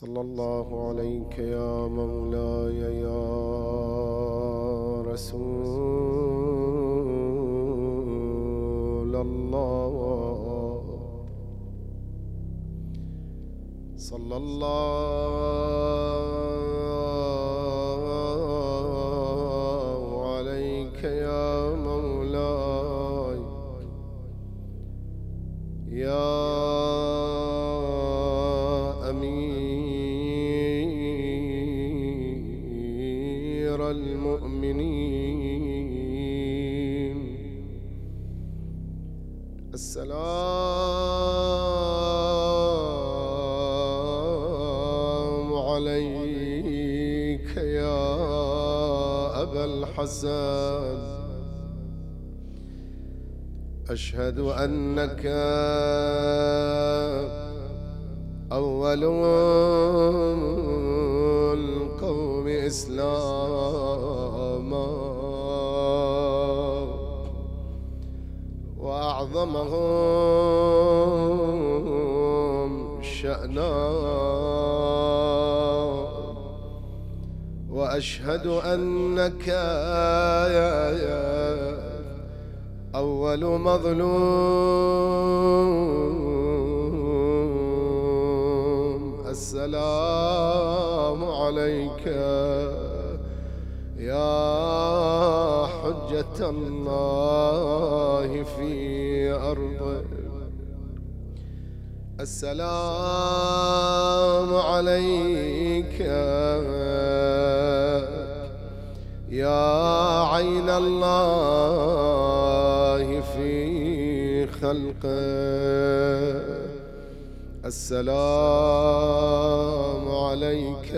صلى الله عليك يا مولاي يا رسول الله. صلى الله الحسن أشهد أنك أول القوم إسلاما. وأعظمهم شأنا. وأشهد أنك يا يا أول مظلوم. السلام عليك يا حجة الله في أرضه السلام عليك يا عين الله في خلقه. السلام عليك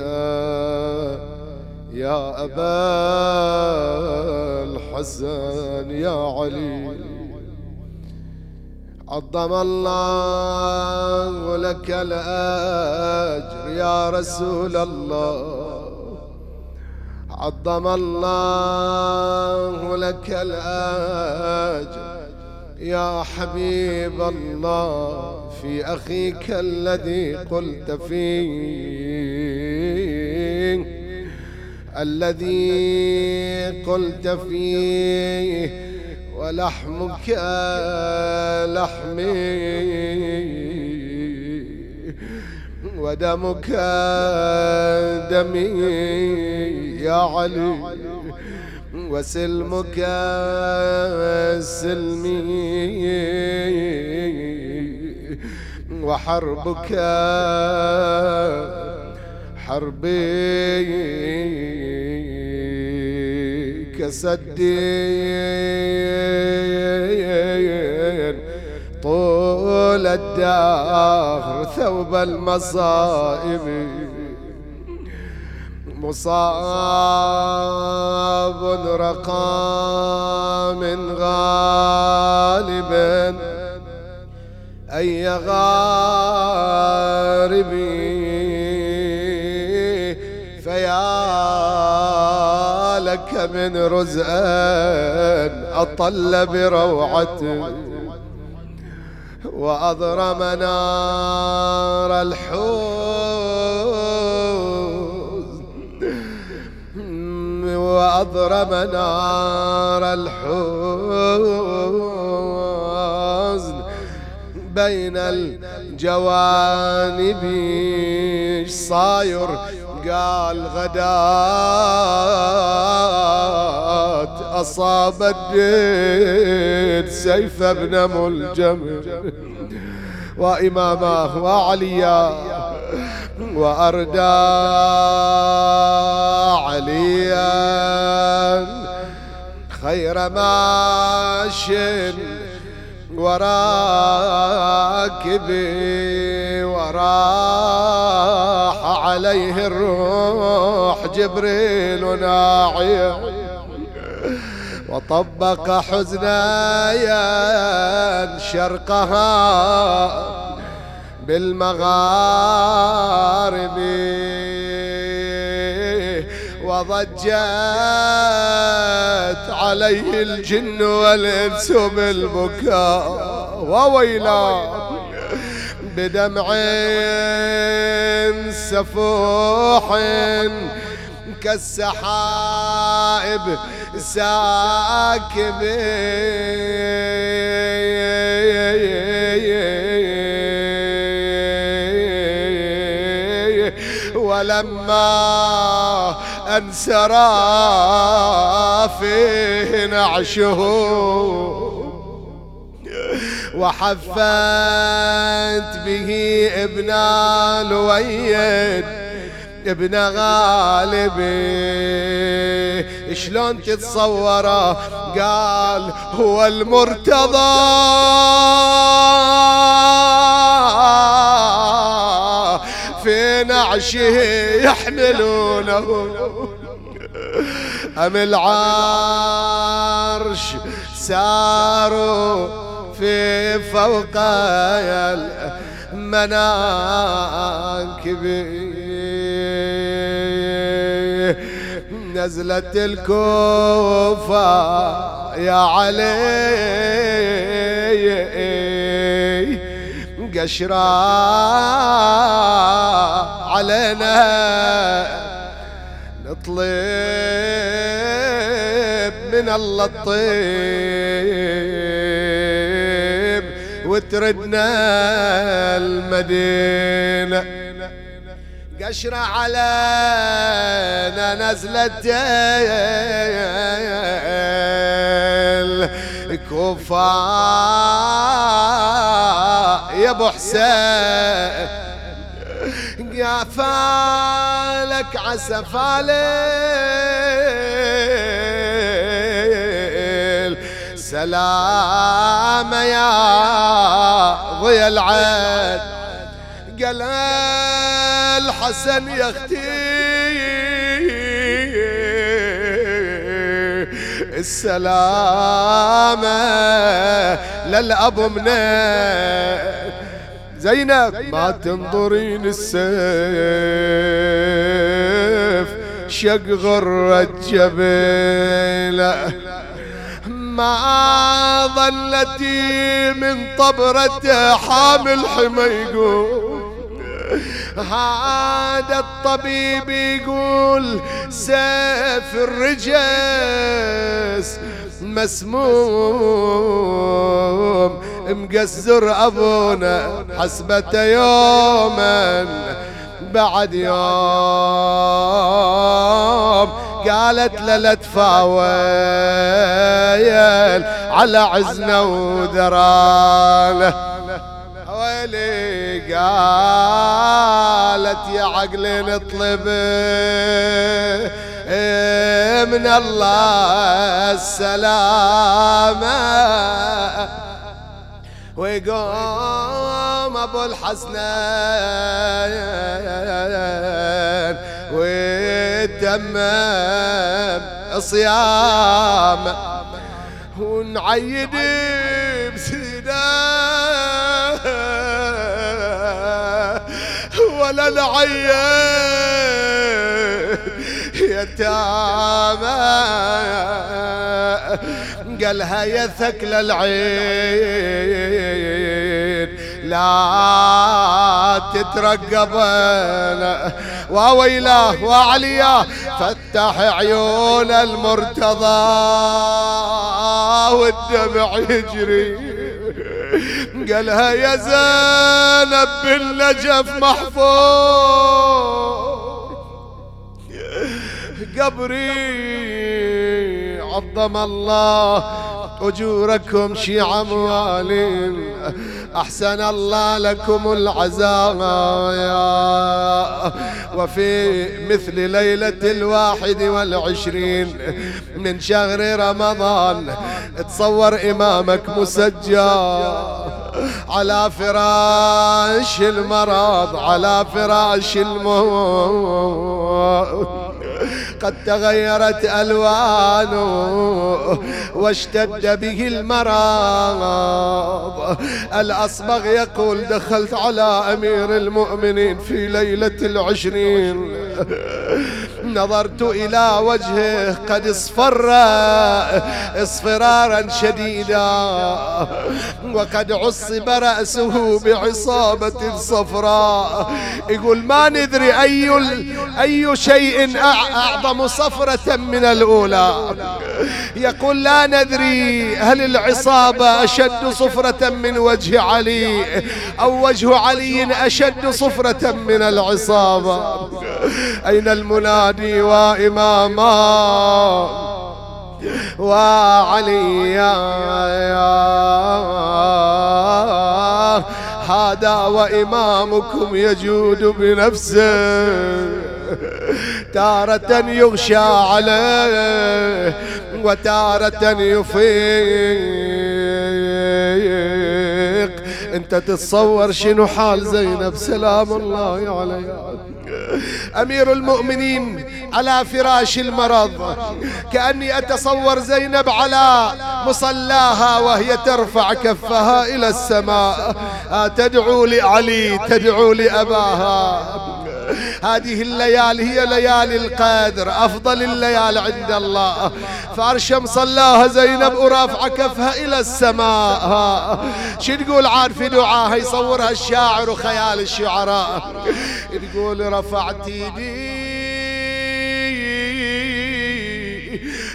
يا أبا الحسن يا علي. عظم الله لك الأجر يا رسول الله. عظم الله لك الأجر. يا حبيب الله في أخيك الذي قلت فيه الذي قلت فيه ولحمك لحمي ودمك دمي. يا علي وسلمك سلمي وحربك حربي كسدين طول الدهر ثوب المصائب. مصاب رقى من غالب. أي غاربي فيا لك من رزء أطل بروعته وأضرم نار الحوز وأضرم نار الحزن بين الجوانب. صاير؟ قال غدات أصاب الدين سيف ابن ملجم. وإمامه وعليا وأردى عليا خير ماش وراكبي وراح عليه الروح جبريل ناعي وطبق حزنايا شرقها بالمغارب وضجت عليه الجن والإنس بالبكاء. وويلا. بدمع سفوح كالسحائب ساكب ولما أنسرى فيه نعشه وحفت به ابن الويد ابن غالبي شلون تتصوره قال هو المرتضى. في نعشه يحملونه. أم العرش ساروا في فوق المناكب. نزلت الكوفة يا علي. قشرا علينا. نطلب من الله الطيب وتردنا المدينة. قشرة علينا نزلت الكوفة يا أبو حسين. يا فالك عسفالي سلام يا ضي العين. قال الحسن يا أختي. السلامة للأب منين زينب. ما تنظرين السيف شق غرة جبيلة. ما ظلتي من طبرته حامل حمى يقول هذا الطبيب يقول سيف الرجس مسموم مقزر أبونا حسبته يوما بعد يوم. قالت له لا تفاويل على عزنا وذراله. ويلي قالت يا عقلي نطلب من الله السلامة. ويقوم أبو الحسنين ويتمم صيام ونعيد ولا العين يتامى قالها يا ثكل العين. لا تترقبنا وويلاه وعلياه فتح عيون المرتضى والدمع يجري. قالها يا زينب بالنجف محفوظ. قبري عظم الله. أجوركم شي عموالين أحسن الله لكم العزايا وفي مثل ليلة الواحد والعشرين من شهر رمضان تصور إمامك مسجى. على فراش المرض على فراش الموت. قد تغيرت ألوانه واشتد به المرض الأصبغ يقول دخلت على أمير المؤمنين في ليلة العشرين. نظرت إلى وجهه قد اصفر اصفرارا شديدا وقد عصب رأسه بعصابة صفراء. يقول ما ندري أي أي شيء أعظم صفرة من الأولى. يقول لا ندري هل العصابة أشد صفرة من وجه علي أو وجه علي أشد صفرة من العصابة. أين المنادي؟ وإماما. وعلي هذا وإمامكم يجود بنفسه. تارة يغشى عليه وتارة يفيق. انت تتصور شنو حال زينب؟ سلام الله عليها. أمير المؤمنين على فراش المرض. كأني أتصور زينب على مصلاها وهي ترفع كفها إلى السماء. تدعو لعلي تدعو لأباها. هذه الليالي هي ليالي القدر أفضل الليالي عند الله. فارشم صلاها زينب ورافعة كفها إلى السماء. شو تقول عاد في دعاها يصورها الشاعر وخيال الشعراء. تقول رفعت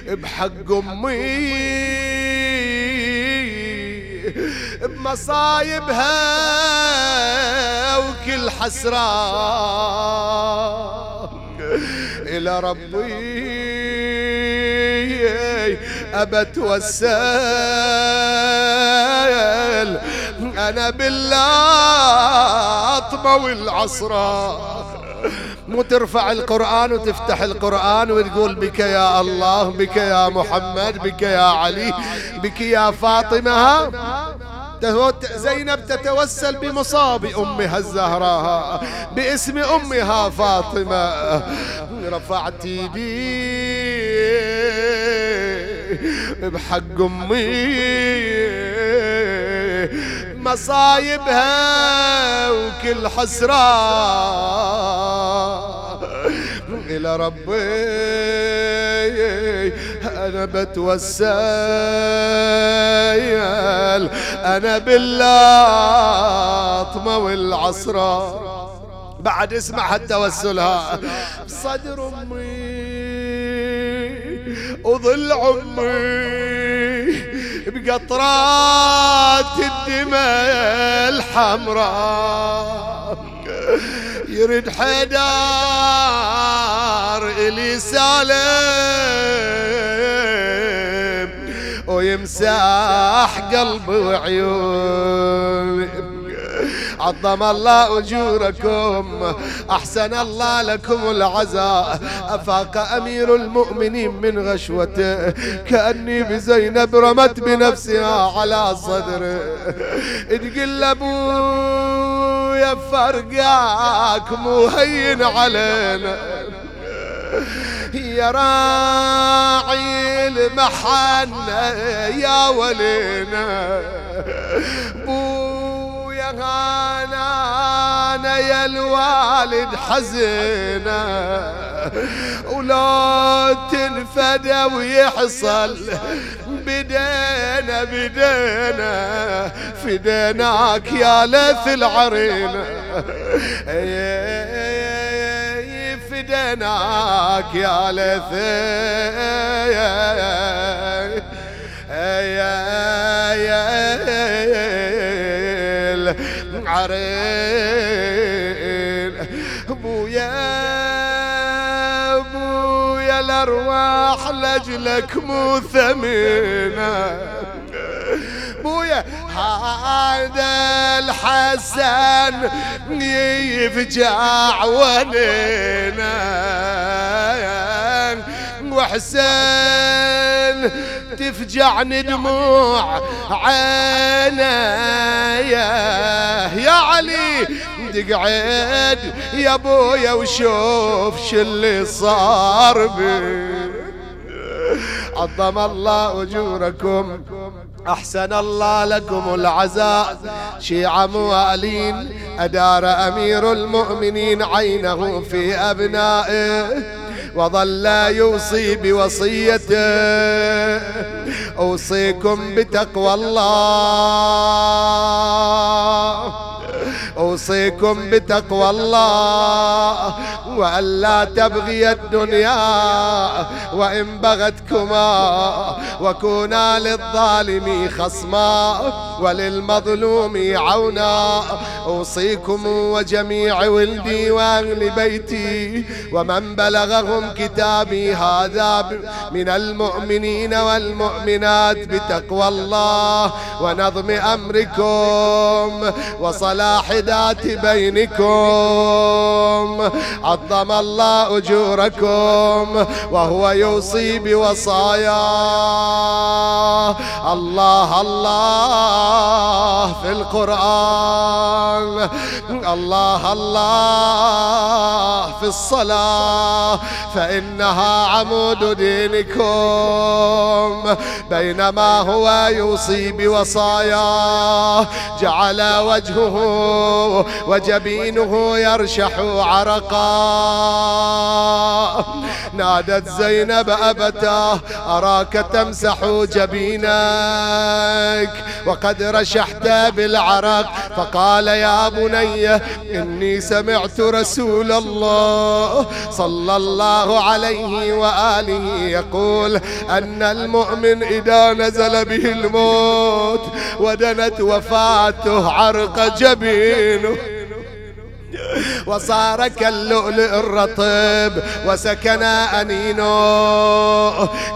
بحق أمي. بمصايبها وكل حسرة. إلى ربي أبت وسل أنا بالله أطمو العصرة مو ترفع القرآن وتفتح القرآن وتقول بك يا الله بك يا محمد بك يا علي. بك يا فاطمة. زينب تتوسل بمصاب أمها الزهراء باسم أمها فاطمة. رفعت يدي بحق أمي مصايبها وكل حسرة. إلى ربي أنا بتوسل أنا باللاطمة والعصرة بعد اسمع التوسلها صدر أمي وظل عمي بقطرات الدماء الحمراء. يرد حدار إلي سالم. ويمسح قلبي وعيوني عظم الله أجوركم أحسن الله لكم العزاء. أفاق أمير المؤمنين من غشوته كأني بزينب رمت بنفسها على صدره. تقل يا فرقاك مو هين علينا. يا راعي المحن يا ولينا. بو أنا يا الوالد حزينة ولو تنفدى ويحصل. بدينا بدينا. فديناك يا لث العرينة فديناك يا لث يا عرين ابويا ابويا الارواح لاجلك مو ثمينه ابويا هذا الحسن يفجع ولينا. وحسين تفجعني دموع عيني يا علي دقعد يا أبويا وشوف شو اللي صار بي. عظم الله أجوركم. أحسن الله لكم العزاء. شيعة موالين أدار أمير المؤمنين عينه في أبنائه وظل يوصي بوصيته. أوصيكم بتقوى الله. أوصيكم بتقوى الله وألا تبغي الدنيا وإن بغتكما وكونا للظالم خصما وللمظلوم عونا. أوصيكم وجميع ولدي وأهل بيتي ومن بلغهم كتابي هذا من المؤمنين والمؤمنات بتقوى الله ونظم أمركم وصلاح ذات بينكم. عظم الله أجوركم وهو يوصي بوصايا. الله الله في القرآن. الله الله في الصلاة. فإنها عمود دينكم. بينما هو يوصي بوصاياه جعل وجهه وجبينه يرشح عرقا. نادت زينب أبتاه أراك تمسح جبينك. وقد رشحت بالعرق فقال يا بني إني سمعت رسول الله صلى الله عليه وآله يقول أن المؤمن إذا نزل به الموت ودنت وفاته عرق جبينه. وصار كاللؤلؤ الرطب وسكن أنينه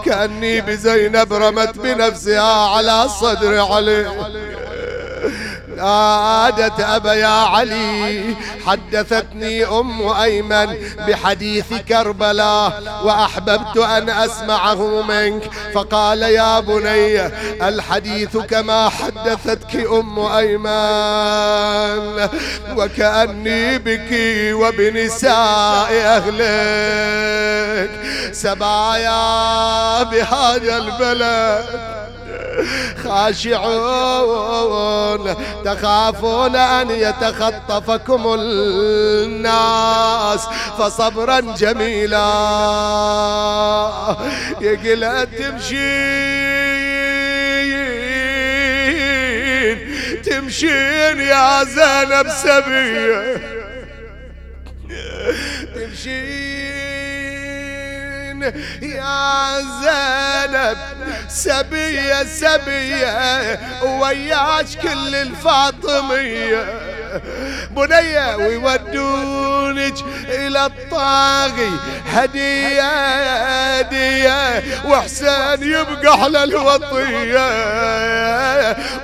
كأني بزينب رمت بنفسها على صدر علي. نادت أبا يا علي. حدثتني أم أيمن بحديث كربلاء وأحببت أن أسمعه منك. فقال يا بني الحديث كما حدثتك أم أيمن. وكأني بك وبنساء أهلك. سبايا بهذا البلد. خاشعون تخافون أن يتخطفكم الناس فصبرا جميلا. يقول تمشين تمشين يا زينب سبيه تمشين. يا زينب سبية سبية وياك كل الفاطمية بنية ويودونك إلى الطاغي. هدية هدية وحسين يبقى على الوطية.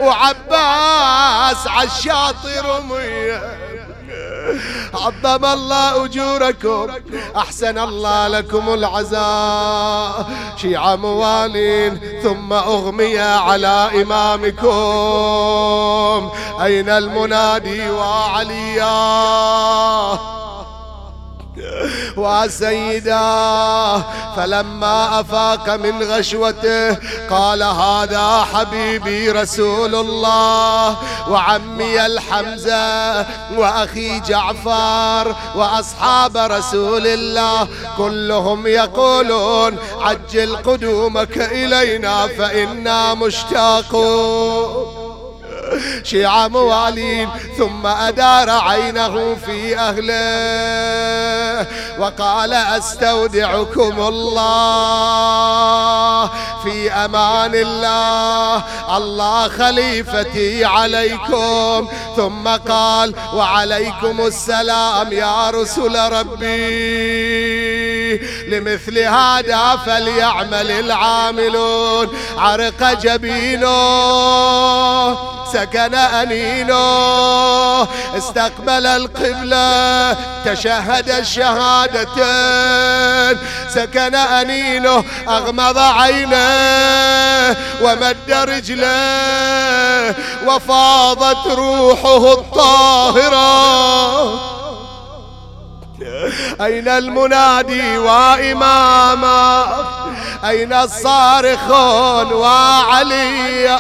وعباس عالشاطئ رمية. عظم الله أجوركم. أحسن الله لكم العزاء. شيعة موالين ثم أغمي على إمامكم. أين المنادي وعليا؟ وسيداه فلما أفاق من غشوته قال هذا حبيبي رسول الله وعمي الحمزة وأخي جعفر وأصحاب رسول الله كلهم يقولون عجل قدومك إلينا فإنا مشتاقون. شيعة موالين ثم أدار عينه في أهله. وقال أستودعكم الله في أمان الله. الله. خليفتي عليكم. ثم قال وعليكم السلام يا رسل ربي. لمثل هذا فليعمل العاملون. عرق جبينه سكن أنينه استقبل القبلة تشهد الشهادتين. سكن أنينه أغمض عينه ومد رجله وفاضت روحه الطاهرة. أين المنادي وإماما؟ أين الصارخون وعلي؟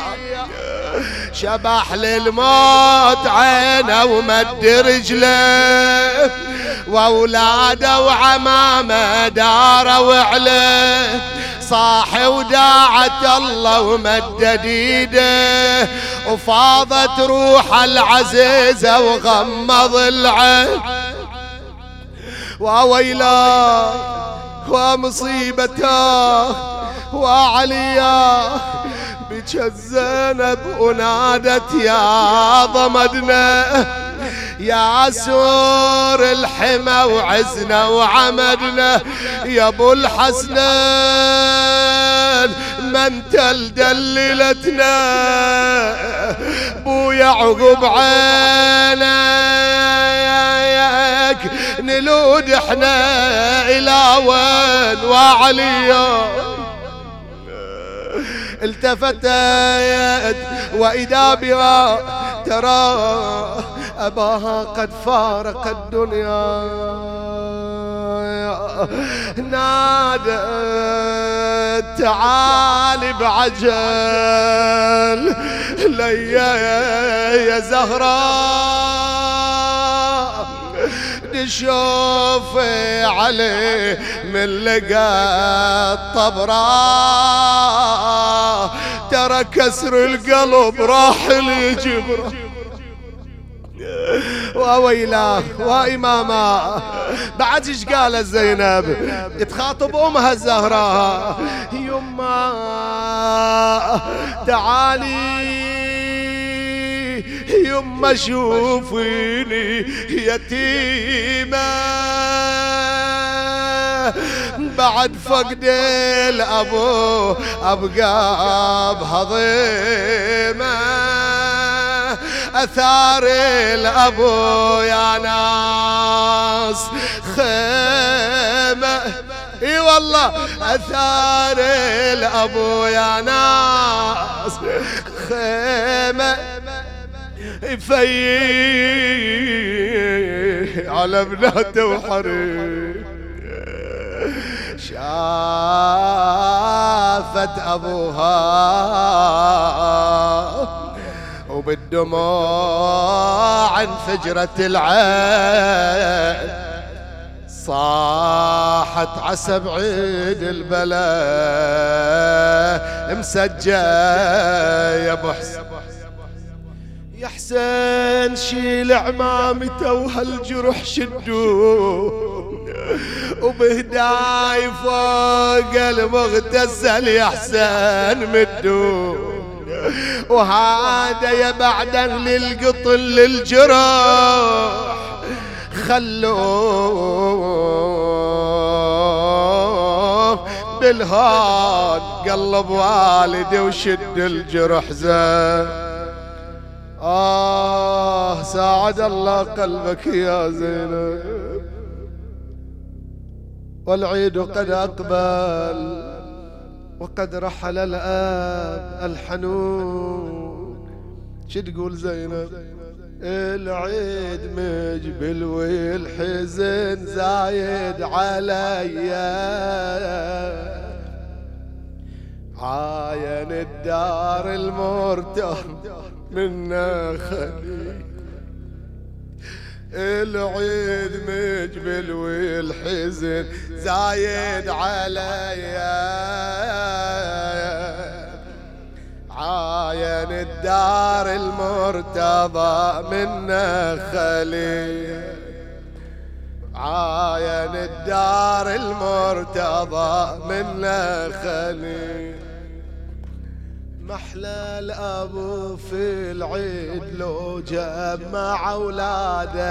شبح للموت عينه ومد رجله وأولاده وعمامه داروا عليه صاحي وداعت الله ومدد ايده وفاضت روح العزيزة وغمض العين وويلاه ومصيبته وعليا. بك الزينب ونادت يا ضمدنا يا سور الحمى وعزنا وعمدنا يا أبو الحسنين من دللتنا بو يعقوب عينك نلود إحنا إلى وين؟ وعليا التفتت وإذا بها ترى أباها قد فارق الدنيا. نادت تعالي بعجل ليا يا زهراء. نشوف عليه من لقى الطبرة. ترى كسر القلب راح الجبره وويلاه وإماما بعد إيش قال زينب؟ تخاطب أمها الزهراء يما تعالي. يما شوفيني يتيمة. بعد فقد الأبو أبقى بهضيمة. أثار الأبو يا ناس خيمة. إي والله أثار الأبو يا ناس خيمة. في على بناته وحريم شافت أبوها وبالدموع انفجرت العين. صاحت عسب عيد البلاء. مسجى يا ابو حسين يا حسين شيل عمامته وهالجرح شدو. وبهداي فوق المغتسل يا حسين مدو. وهذا يا بعدا للقطن للجراح خلوه بالهان قلب والدي وشد الجرح زين. آه ساعد الله قلبك يا زينب. والعيد قد أقبل وقد رحل الآب الحنون. شو تقول زينب؟ العيد مجبل والحزن زايد عليا عاين الدار المرتاح منا خلي العيد مجبل والحزن زايد عليا عاين الدار المرتضى منا خلي عاين الدار المرتضى منا خلي محلى الابو في العيد لو جمع أولاده.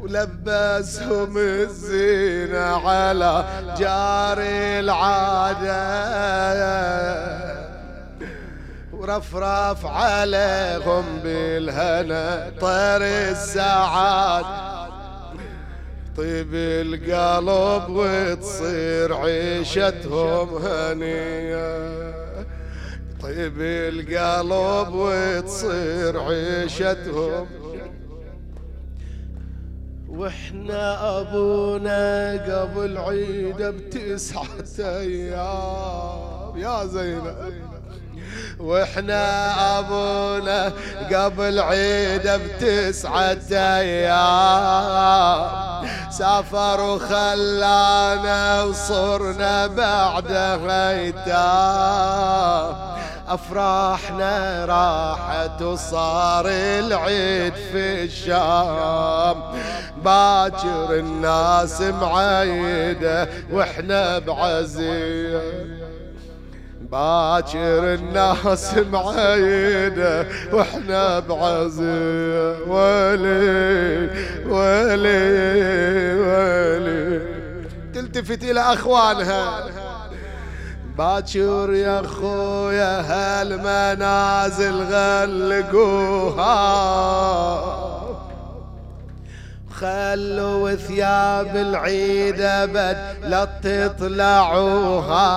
ولبسهم الزينة على جاري العادة. ورفرف عليهم بالهنا طير السعاد طيب القلب وتصير عيشتهم هنية. طيب القلب وتصير عيشتهم. وإحنا أبونا قبل عيد بتسعة أيام. يا زينب وإحنا أبونا قبل عيده بتسعة أيام. سافر وخلانا وصرنا بعده ايتام أفراحنا راحت وصار العيد في الشام. باكر الناس معيدة وإحنا بعزيه باكر الناس معيدة وإحنا بعزية ويلي ويلي ويلي. تلتفت إلى أخوانها. باكر يا خويا هالمنازل غلقوها. خلوا ثياب العيد أبد لا تطلعوها.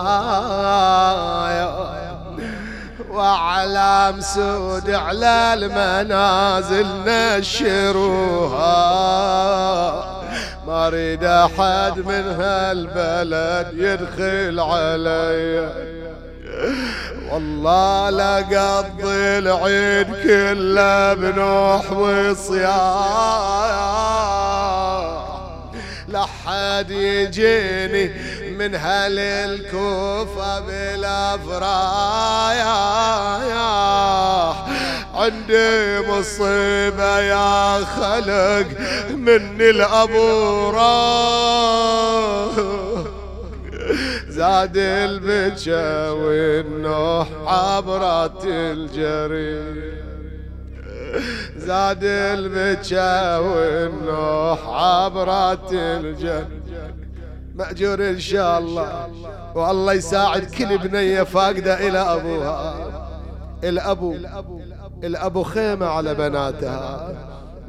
وعلام سود على المنازل نشروها. ما أريد أحد من هالبلد يدخل علي. والله لقضي العيد كله بنوح وصياح. لحد يجيني من هل الكوفة بالافراح عندي مصيبة يا خلق مني الأبو زاد البكا والنوح عبرت الجري زاد البكا والنوح عبرت الجري مأجور إن شاء الله. والله يساعد كل بنية فاقدة إلى أبوها. الأبو الأبو خيمة على بناتها.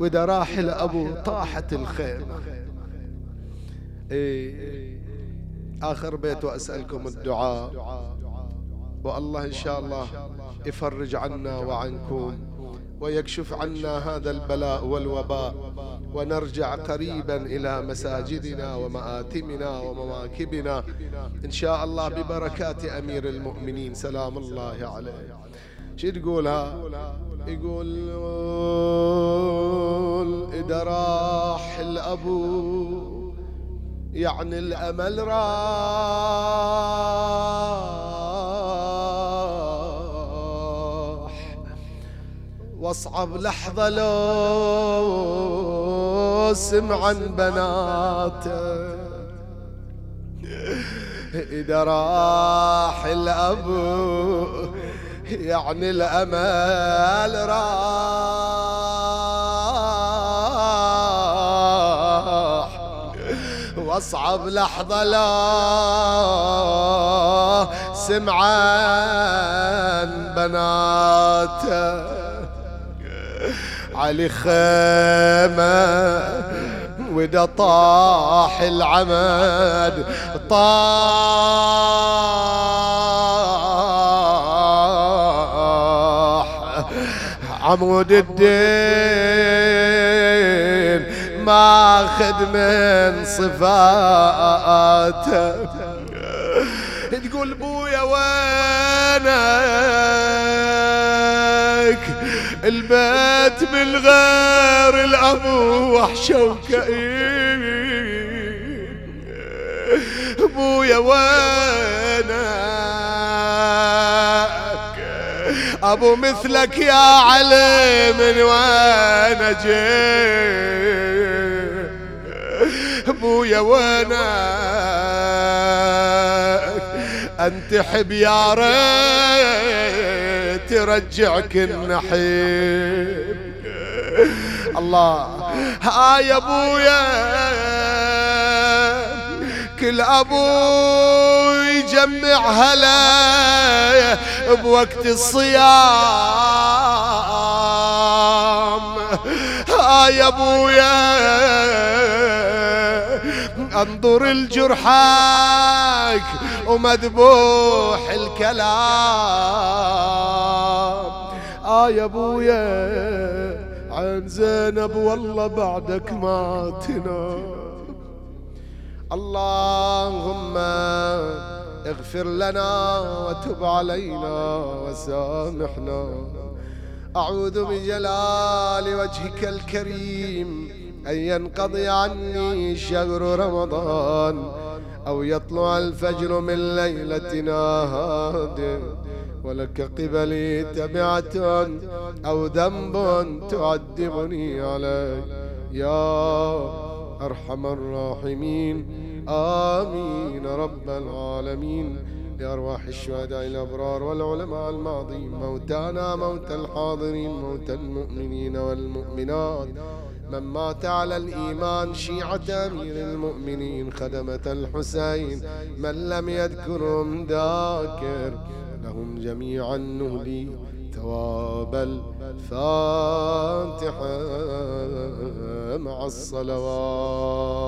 وإذا راح الأبو طاحت الخيمة. إيه. آخر بيت وأسألكم الدعاء. والله إن شاء الله يفرج عنا وعنكم ويكشف عنا هذا البلاء والوباء ونرجع قريبا إلى مساجدنا ومآتمنا ومواكبنا. إن شاء الله ببركات أمير المؤمنين. سلام الله عليه. شو تقولها؟ يقول إذا راح الأبو يعني الأمل راح. واصعب لحظة لو سمعا بناته. إذا راح الأبو يعني الأمل راح. واصعب لحظة لا سمعان بناته علي خيمة ودا طاح العمد طاح عمود الدين. ماخذ من صفاته تقول بويا وينك؟ البيت من غير الابو وحشه وكئيب ابويا وينك؟ أبو مثلك يا علي من وين جيت أبويا وينك انتحب يا ريت ترجعك النحيب. الله. ها يا أبويا. كل ابو يجمع هلا بوقت الصيام. ها يا أبويا. أنظر الجرحاك ومذبوح الكلام. آه يا أبويا عن زينب والله بعدك ما تنام. اللهم اغفر لنا وتب علينا وسامحنا. أعوذ بجلال وجهك الكريم أن ينقضي عني شهر رمضان أو يطلع الفجر من ليلتنا هذه ولك قبلي تبعة أو ذنب تعذبني عليه. يا أرحم الراحمين. آمين. رب العالمين. لأرواح الشهداء الأبرار والعلماء الماضين. موتانا موتى الحاضرين. موتى المؤمنين والمؤمنات. من مات على الإيمان شيعة أمير المؤمنين خدمة الحسين من لم يذكرهم ذاكر لهم جميعا نهلي ثواب الفاتحة مع الصلوات.